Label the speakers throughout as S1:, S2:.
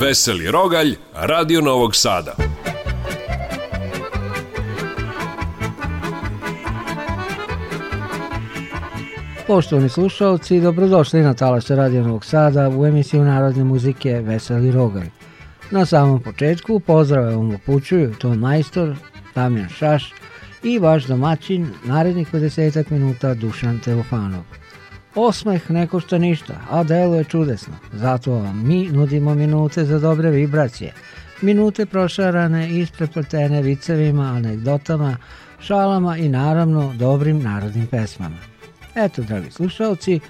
S1: Veseli Rogalj, Radio Novog Sada.
S2: Poštovani slušalci, dobrodošli na Talasu Radio Novog Sada u emisiju narodne muzike Veseli Rogalj. Na samom početku pozdrave vam upućuju ton majstor Damjan Šaš i vaš domaćin narednih 50 minuta Dušan Teofanov. Osmeh ne košta ništa, a delo je čudesno. Zato vam mi nudimo minute za dobre vibracije. Minute prošarane, isprepletene vicevima, anegdotama, šalama i naravno dobrim narodnim pesmama. Eto, dragi slušalci,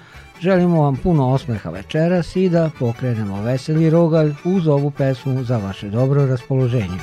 S2: želimo vam puno osmeha večeras i da pokrenemo veseli rogalj uz ovu pesmu za vaše dobro raspoloženje.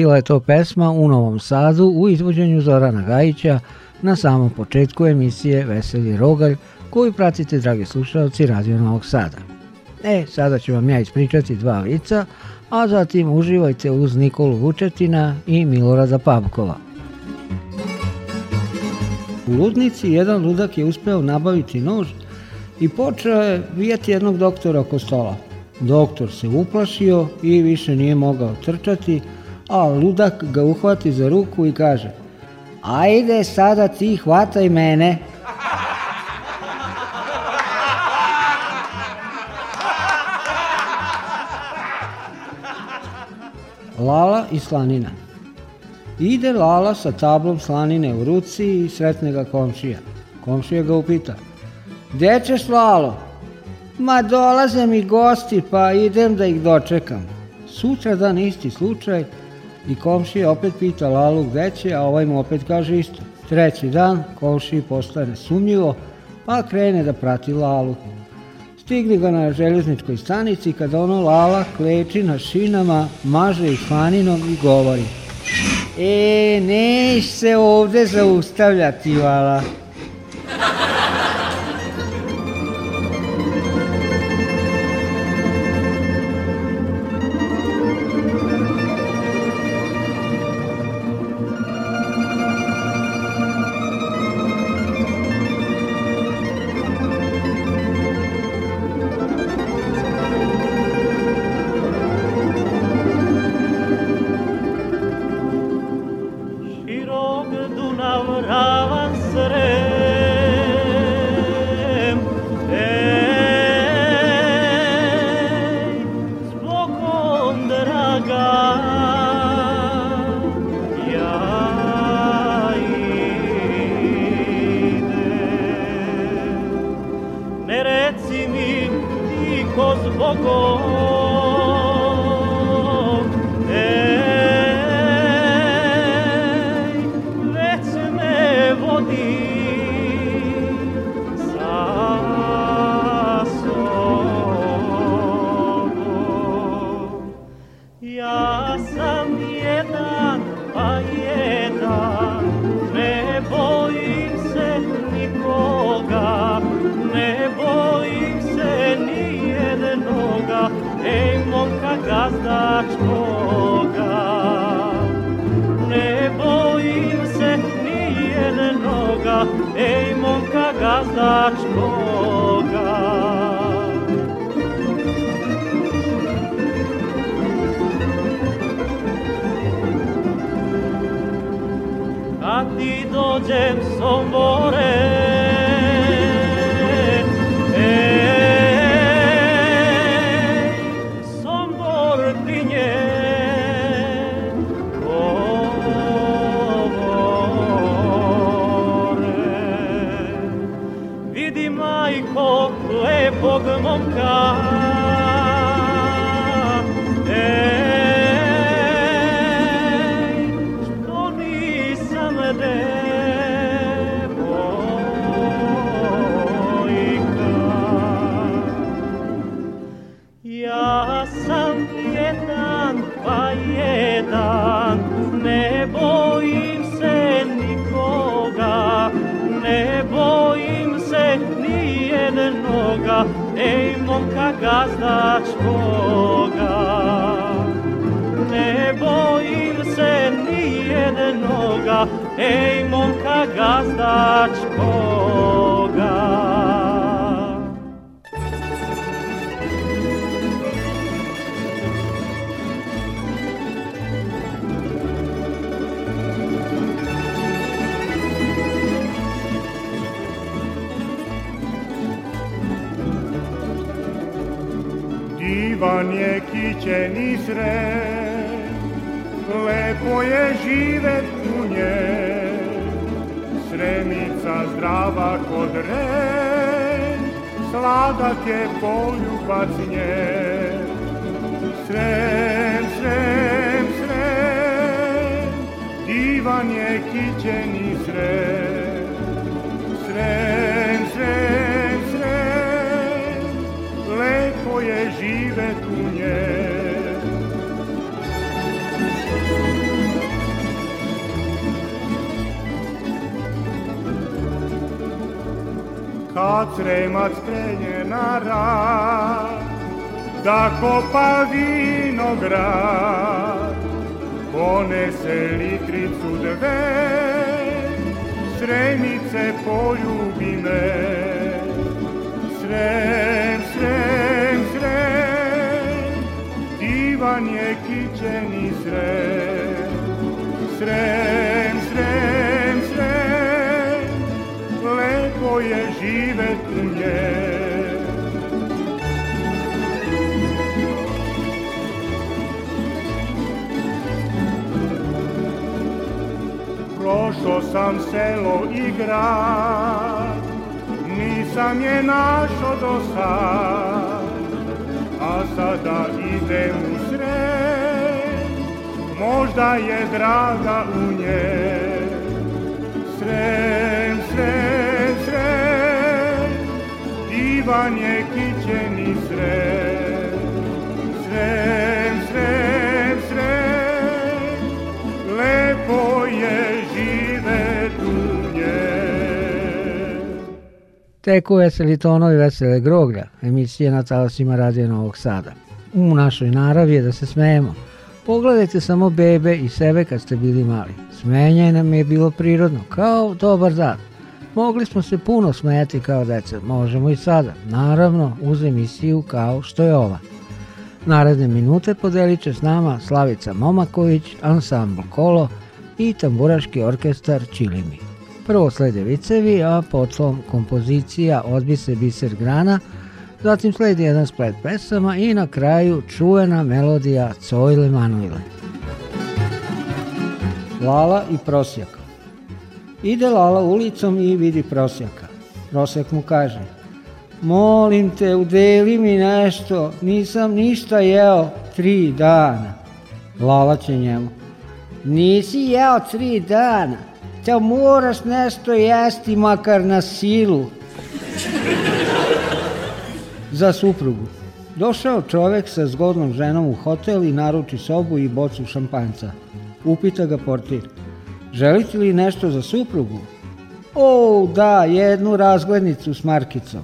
S2: Bila je to pesma u Novom Sadu u izvođenju Zorana Gajića na samom početku emisije Veseli Rogalj koju pratite, dragi slušalci, Radio Novog Sada. E, sada ću vam ja ispričati dva lica, a zatim uživajte uz Nikolu Vučetina i Milorada Pavkova.
S3: U ludnici jedan ludak je uspeo nabaviti nož i počeo je vijeti jednog doktora oko stola. Doktor se uplašio i više nije mogao trčati, a ludak ga uhvati za ruku i kaže Ajde sada ti hvataj mene.
S2: Lala i slanina. Ide Lala sa tablom slanine u ruci i sretne ga komšija. Komšija ga upita. Gde ćeš Lalo? Ma dolaze mi gosti pa idem da ih dočekam. Sutra dan isti slučaj, i komšija opet pita Lalu gde će, a ovaj mu opet kaže isto. Treći dan komšiji postane sumnjivo, pa krene da prati Lalu. Stigli ga na železničkoj stanici kad ono Lala kleči na šinama, maže ih faninom i govori. E, neš se ovde zaustavljati, Lala.
S4: gazdačkoga. Ne bojim se ni jednog, ej momka gazdačkoga. Kad ti dođem sombore, momka gazdačkoga. Ne bojim se ni jednoga, ej momka gazdačkoga.
S5: je kićeni sre lepo je živet u nje, srenica zdrava kod re sladak je poljubac nje. Srem, srem, srem, divan je kićeni sre srem, srem, koje žive tu nje. Kad sremac krenje na rad, da kopa vinograd, ponese litricu dve, sremice poljubi me. Srem, srem, divan je kičeni srem, srem, srem, srem, lepo je živet u njem. Prošao sam selo i grad, nisam je našao do sad, a sada idem u možda je draga u nje. Srem, srem, srem, divan je kićeni srem. Srem, srem, srem, lepo je žive tu nje.
S2: Teku veseli tonovi vesele groglja, emisije na talasima Radio Novog Sada. U našoj naravi je da se smejemo, Pogledajte samo bebe i sebe kad ste bili mali. Smenjaj nam je bilo prirodno, kao dobar dan. Mogli smo se puno smejati kao deca, možemo i sada. Naravno, uz emisiju kao što je ova. Naredne minute podelit će s nama Slavica Momaković, ansambl Kolo i tamburaški orkestar Čilimi. Prvo slede vicevi, a potom kompozicija Odbi biser grana – Zatim sledi jedan splet pesama i na kraju čuvena melodija Cojle Manojle. Lala i prosjak. Ide Lala ulicom i vidi prosjaka. Prosjak mu kaže, molim te, udeli mi nešto, nisam ništa jeo tri dana. Lala će njemu, nisi jeo tri dana, te moraš nešto jesti makar na silu za suprugu. Došao čovek sa zgodnom ženom u hotel i naruči sobu i bocu šampanca. Upita ga portir. Želite li nešto za suprugu? O, da, jednu razglednicu s markicom.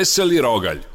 S1: veseli rogalj.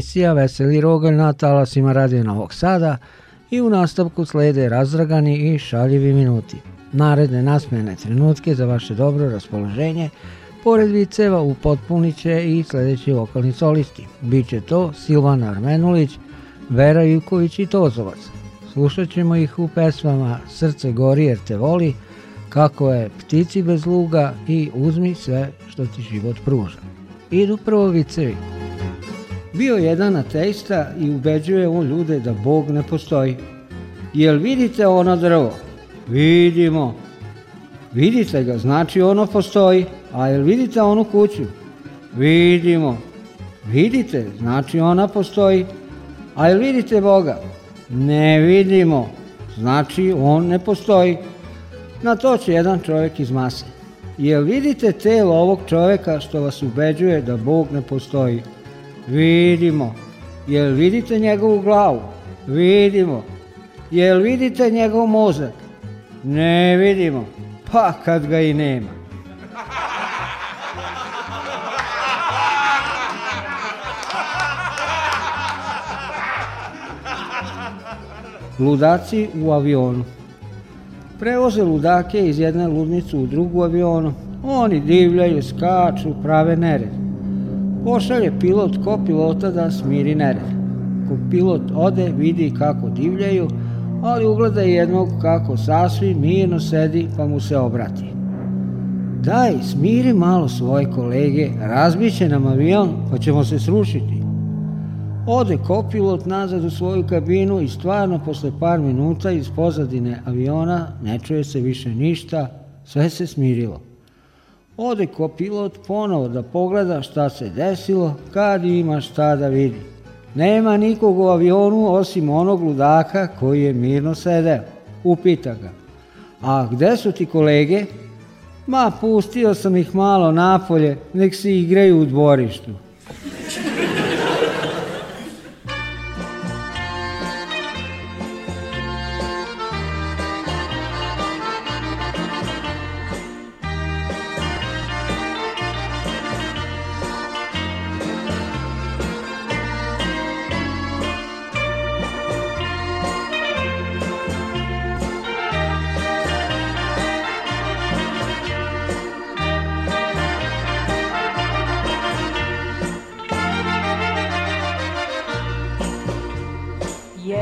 S2: emisija Veseli Rogalj na talasima Radio Novog Sada i u nastavku slede razdragani i šaljivi minuti. Naredne nasmene trenutke za vaše dobro raspoloženje pored viceva upotpunit će i sledeći lokalni solisti. Biće to Silvana Armenulić, Vera Ivković i Tozovac. Slušat ćemo ih u pesmama Srce gori jer te voli, Kako je ptici bez luga i Uzmi sve što ti život pruža. Idu prvo vicevi. Bio jedan ateista i ubeđuje on ljude da Bog ne postoji. Jel vidite ono drvo? Vidimo. Vidite ga, znači ono postoji. A jel vidite onu kuću? Vidimo. Vidite, znači ona postoji. A jel vidite Boga? Ne vidimo. Znači on ne postoji. Na to će jedan čovjek iz mase. Jel vidite telo ovog čovjeka što vas ubeđuje da Bog ne postoji? Vidimo. Jel vidite njegovu glavu? Vidimo. Jel vidite njegov mozak? Ne vidimo. Pa kad ga i nema. Ludaci u avionu Prevoze ludake iz jedne ludnice u drugu avionu. Oni divljaju, skaču, prave nered pošalje pilot ko pilota da smiri nered. Ko pilot ode, vidi kako divljaju, ali ugleda jednog kako sasvim mirno sedi pa mu se obrati. Daj, smiri malo svoje kolege, razbiće nam avion pa ćemo se srušiti. Ode kopilot nazad u svoju kabinu i stvarno posle par minuta iz pozadine aviona ne čuje se više ništa, sve se smirilo ode kopilot ponovo da pogleda šta se desilo kad ima šta da vidi. Nema nikog u avionu osim onog ludaka koji je mirno sedeo. Upita ga. A gde su ti kolege? Ma, pustio sam ih malo napolje, nek se igraju u dvorištu.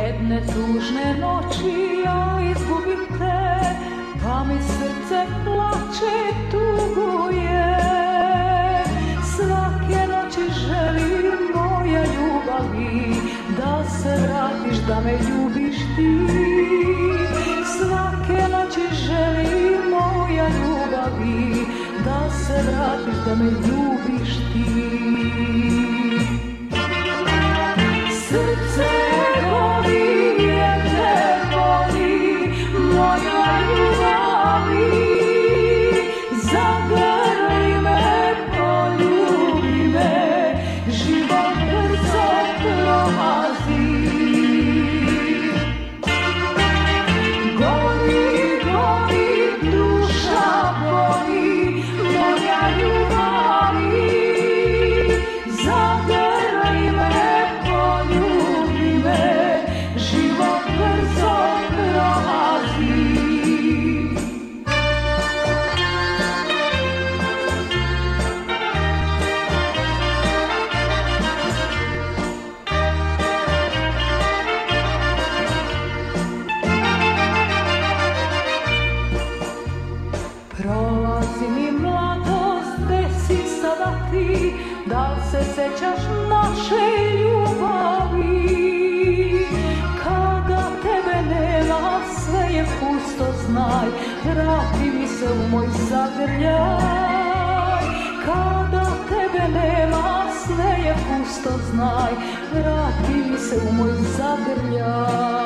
S6: jedne tužne noći ja izgubim te, pa mi srce plače, tuguje. Svake noći želim moja ljubavi, da se vratiš, da me ljubiš ti. Svake noći želim moja ljubavi, da se vratiš, da me ljubiš ti. знай, гратися в мой закрля.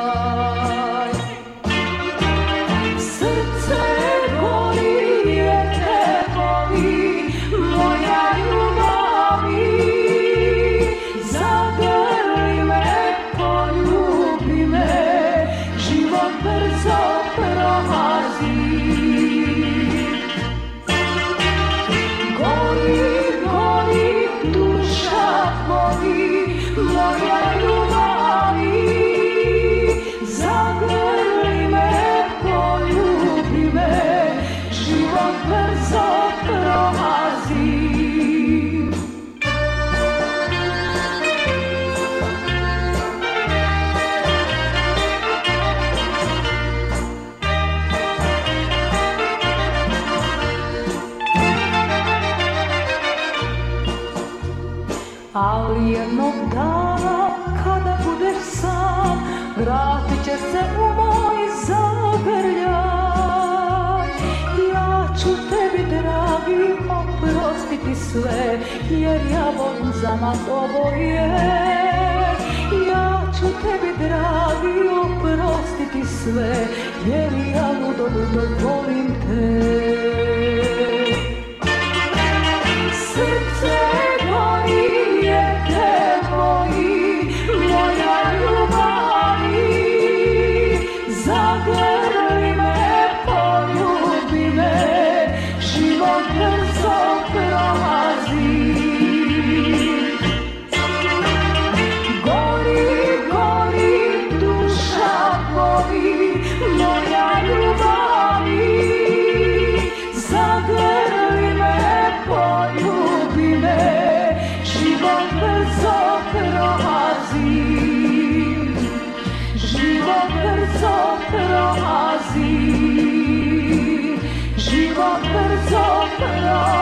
S6: nas oboje Ja ću tebi dragi oprostiti sve Jer ja ludo volim te Lord.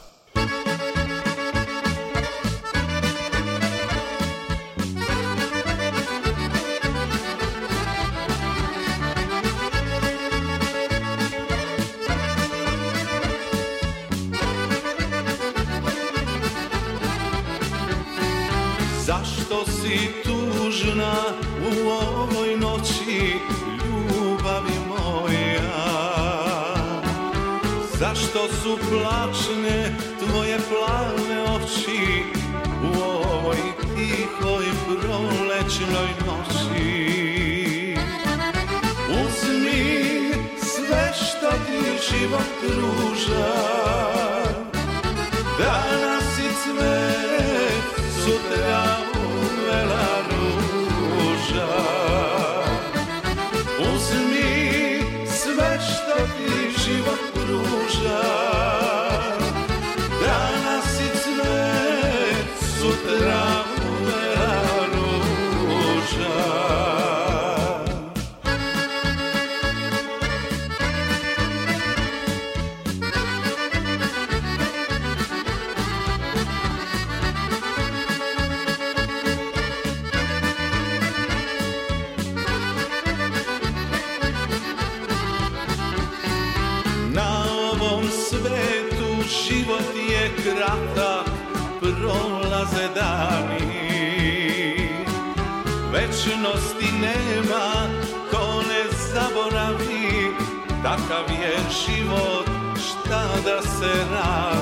S7: será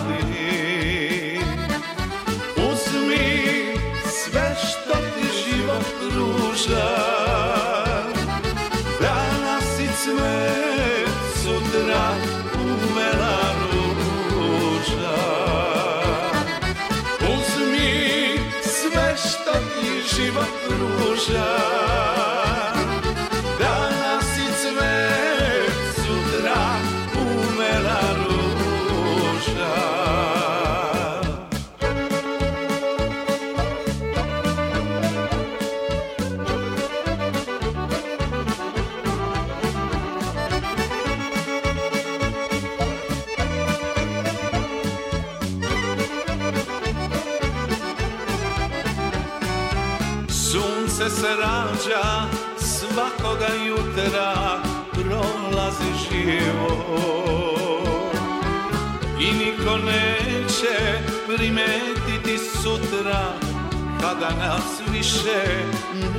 S7: da nas više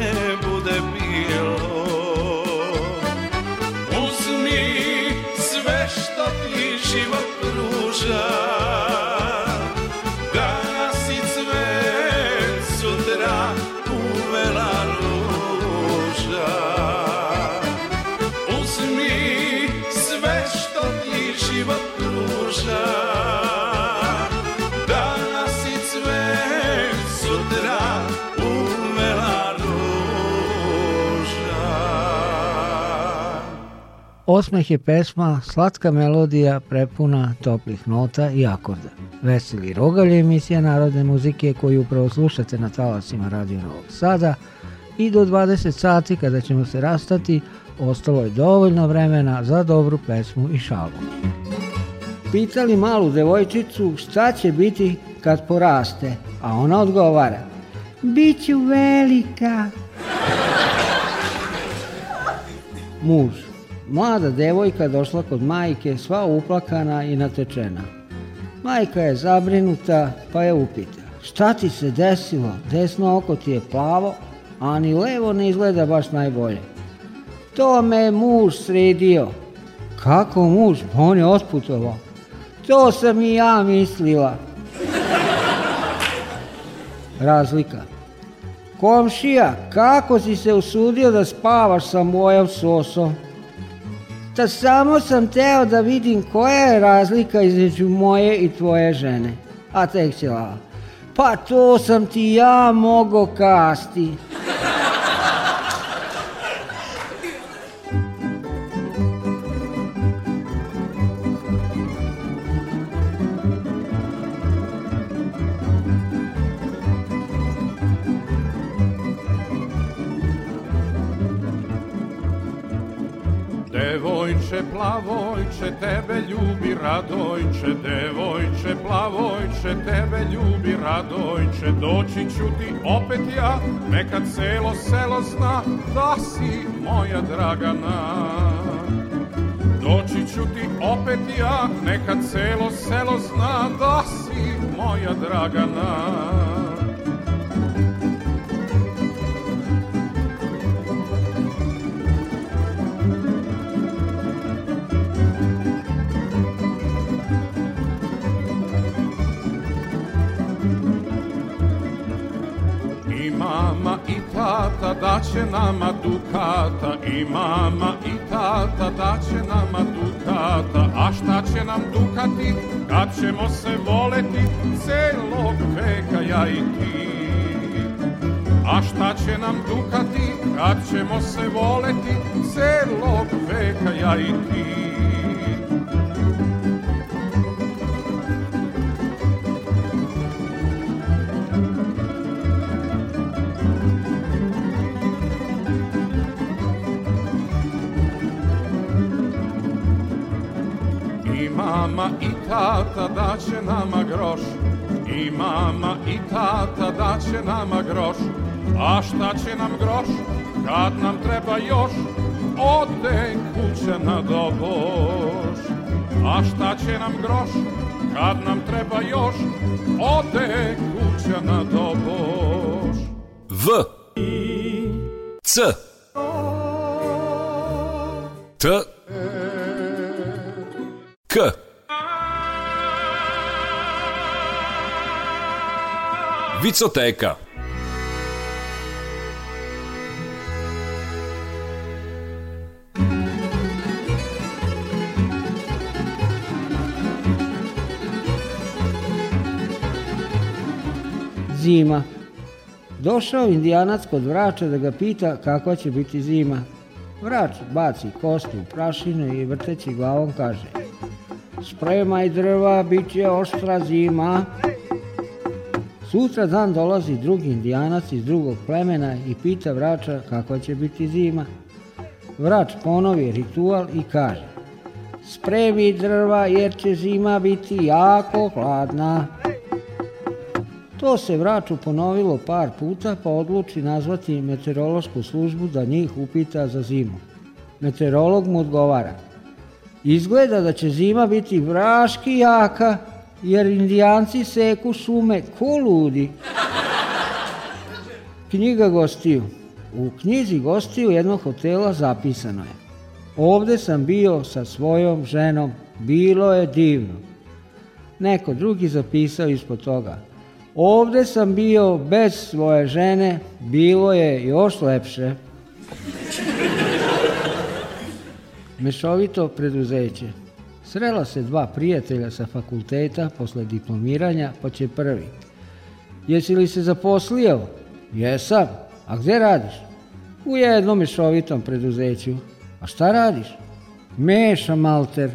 S7: ne bude bilo
S2: Osmeh je pesma, slatka melodija prepuna toplih nota i akorda. Veseli Rogalj je emisija narodne muzike koju upravo slušate na talasima Radio Novog Sada i do 20 sati kada ćemo se rastati ostalo je dovoljno vremena za dobru pesmu i šalu. Pitali malu devojčicu šta će biti kad poraste, a ona odgovara Biću velika. Muž Mlada devojka došla kod majke, sva uplakana i natečena. Majka je zabrinuta, pa je upita. Šta ti se desilo? Desno oko ti je plavo, a ni levo ne izgleda baš najbolje. To me muž sredio. Kako muž? On je otputovao. To sam i ja mislila. Razlika. Komšija, kako si se usudio da spavaš sa mojom sosom? ništa, samo sam teo da vidim koja je razlika između moje i tvoje žene. A tek će lava. Pa to sam ti ja mogo kasti.
S8: devojče, plavojče, tebe ljubi radojče, devojče, plavojče, tebe ljubi radojče, doći ću ti opet ja, neka celo selo zna da si moja dragana. Doći ću ti opet ja, neka celo selo zna da si moja dragana. tata, daće nama dukata I mama i tata, daće nama dukata A šta će nam dukati, kad ćemo se voleti Celog veka ja i ti A šta će nam dukati, kad ćemo se voleti Celog veka ja i ti mama i tata daće nama groš I mama i tata daće nama groš A šta će nam groš kad nam treba još Ode kuće na doboš A šta će nam groš kad nam treba još Ode kuće na doboš
S9: V C T K Vicoteka.
S2: Zima. Došao indijanac kod vrača da ga pita kakva će biti zima. Vrač baci kostu u prašinu i vrteći glavom kaže Spremaj drva, bit će oštra zima. Sutra dan dolazi drugi indijanac iz drugog plemena i pita vrača kakva će biti zima. Vrač ponovi ritual i kaže Spremi drva jer će zima biti jako hladna. To se vraču ponovilo par puta pa odluči nazvati meteorološku službu da njih upita za zimu. Meteorolog mu odgovara Izgleda da će zima biti vraški jaka, jer indijanci seku šume ko ludi. Knjiga gostiju. U knjizi gostiju jednog hotela zapisano je. Ovde sam bio sa svojom ženom, bilo je divno. Neko drugi zapisao ispod toga. Ovde sam bio bez svoje žene, bilo je još lepše. Mešovito preduzeće. Srela se dva prijatelja sa fakulteta posle diplomiranja, pa će prvi. Jesi li se zaposlio? Jesam. A gde radiš? U jednom mešovitom preduzeću. A šta radiš? Meša alter.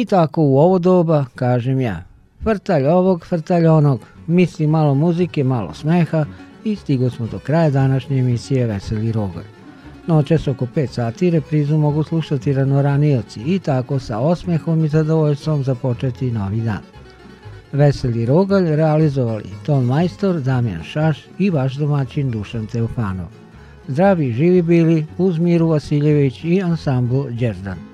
S2: I tako u ovo doba, kažem ja, frtalj ovog, frtalj onog, misli malo muzike, malo smeha i stigo smo do kraja današnje emisije Veseli Rogar. Noćas oko 5 sati reprizu mogu slušati ranoranioci i tako sa osmehom i zadovoljstvom započeti novi dan. Veseli Rogalj realizovali Ton Majstor, Damjan Šaš i vaš domaćin Dušan Teofanov. Zdravi živi bili uz Miru Vasiljević i ansamblu Đerdan.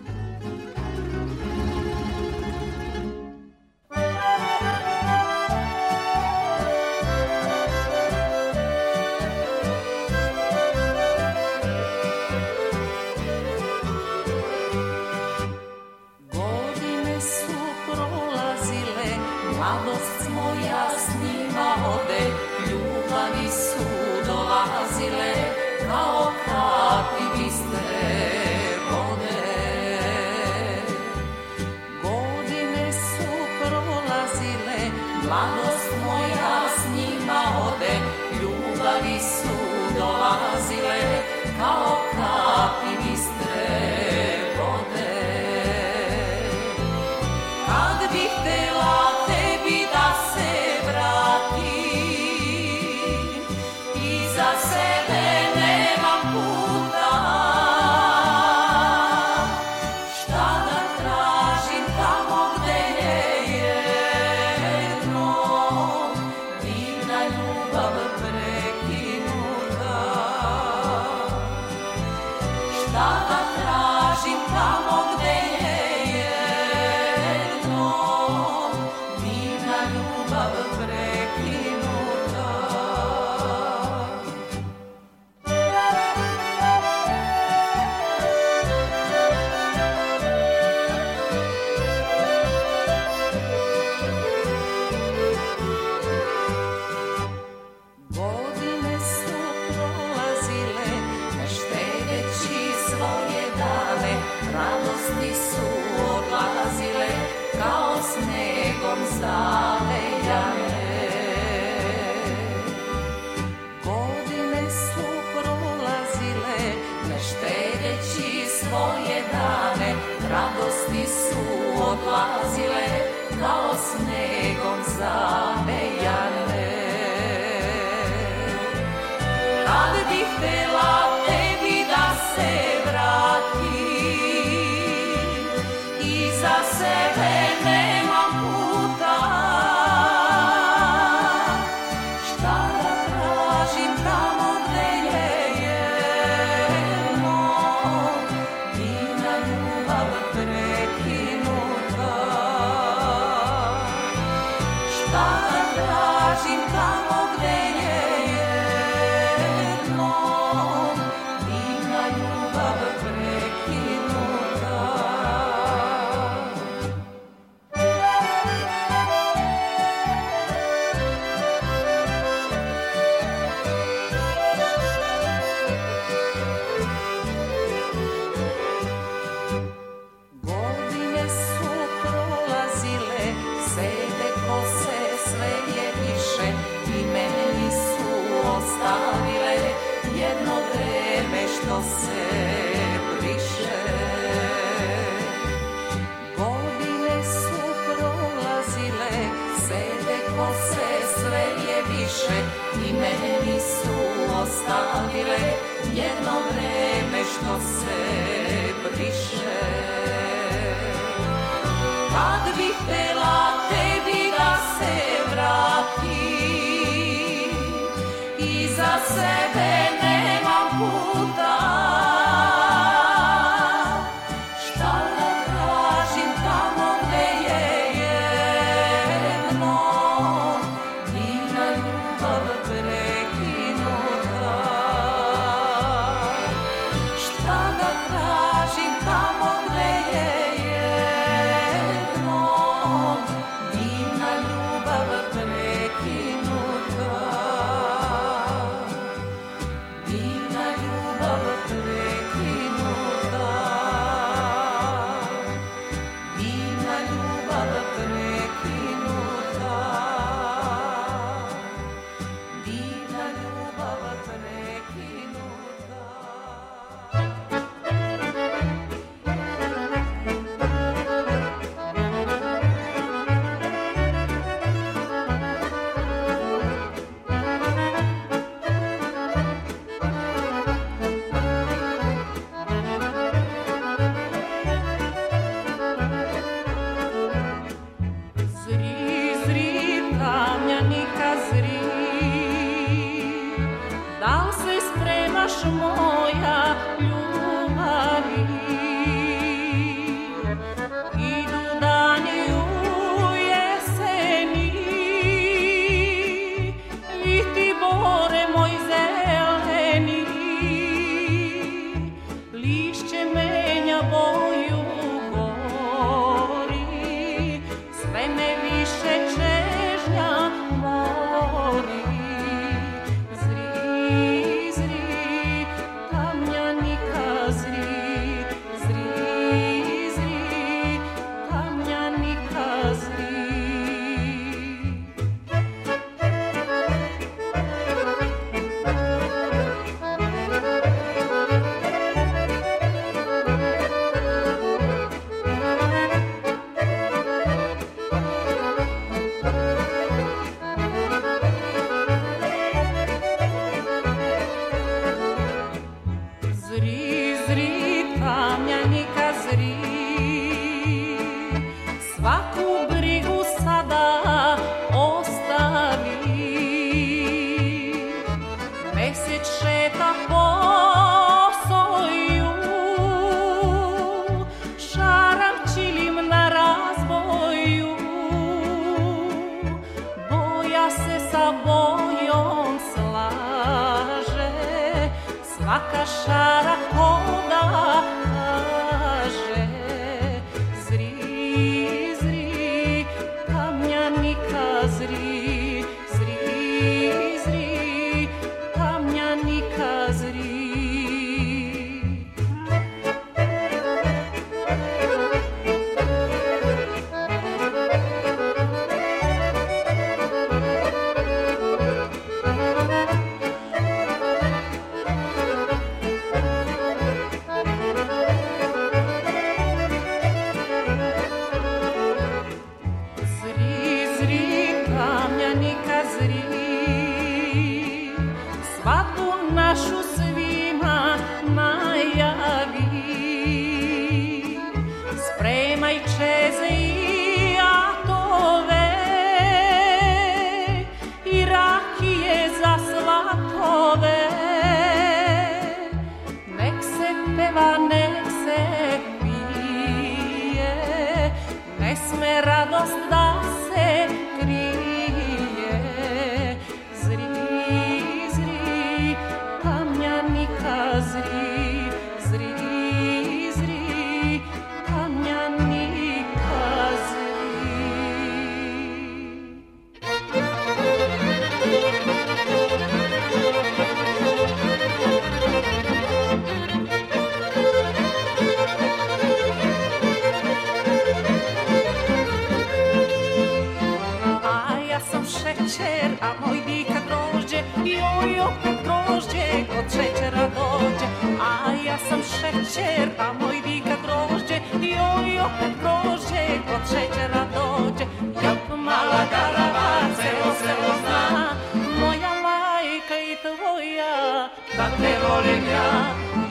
S10: volim ja,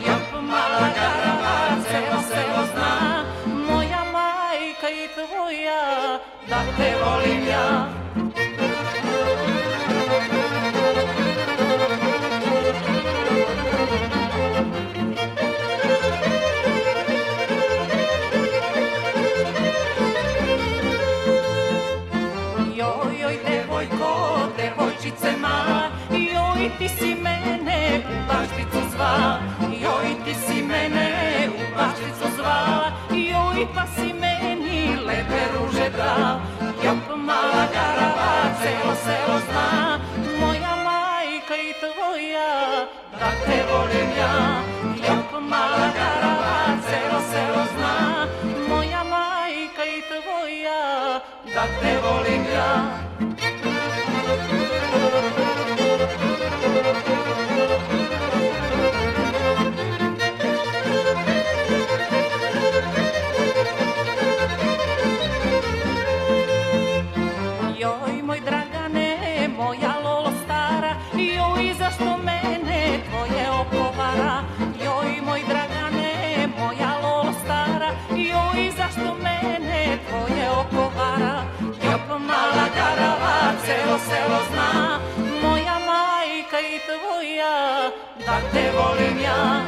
S10: ja pa mala garava, celo selo zna, moja majka i tvoja, da te volim ja. zvala, joj ti si mene u bašticu zvala, joj pa si meni lepe ruže dal. Jop mala garava, celo selo zna, moja majka i tvoja, da te volim ja. Jop mala garava, celo selo zna, moja majka i tvoja, da te volim ja. Thank you. Vukovara Ja pomala garava, celo selo zna Moja majka i tvoja, da te volim ja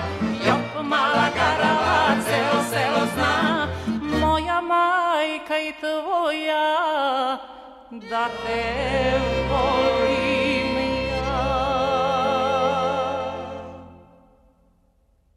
S10: Ja mala garava, celo selo zna Moja majka i tvoja, da te volim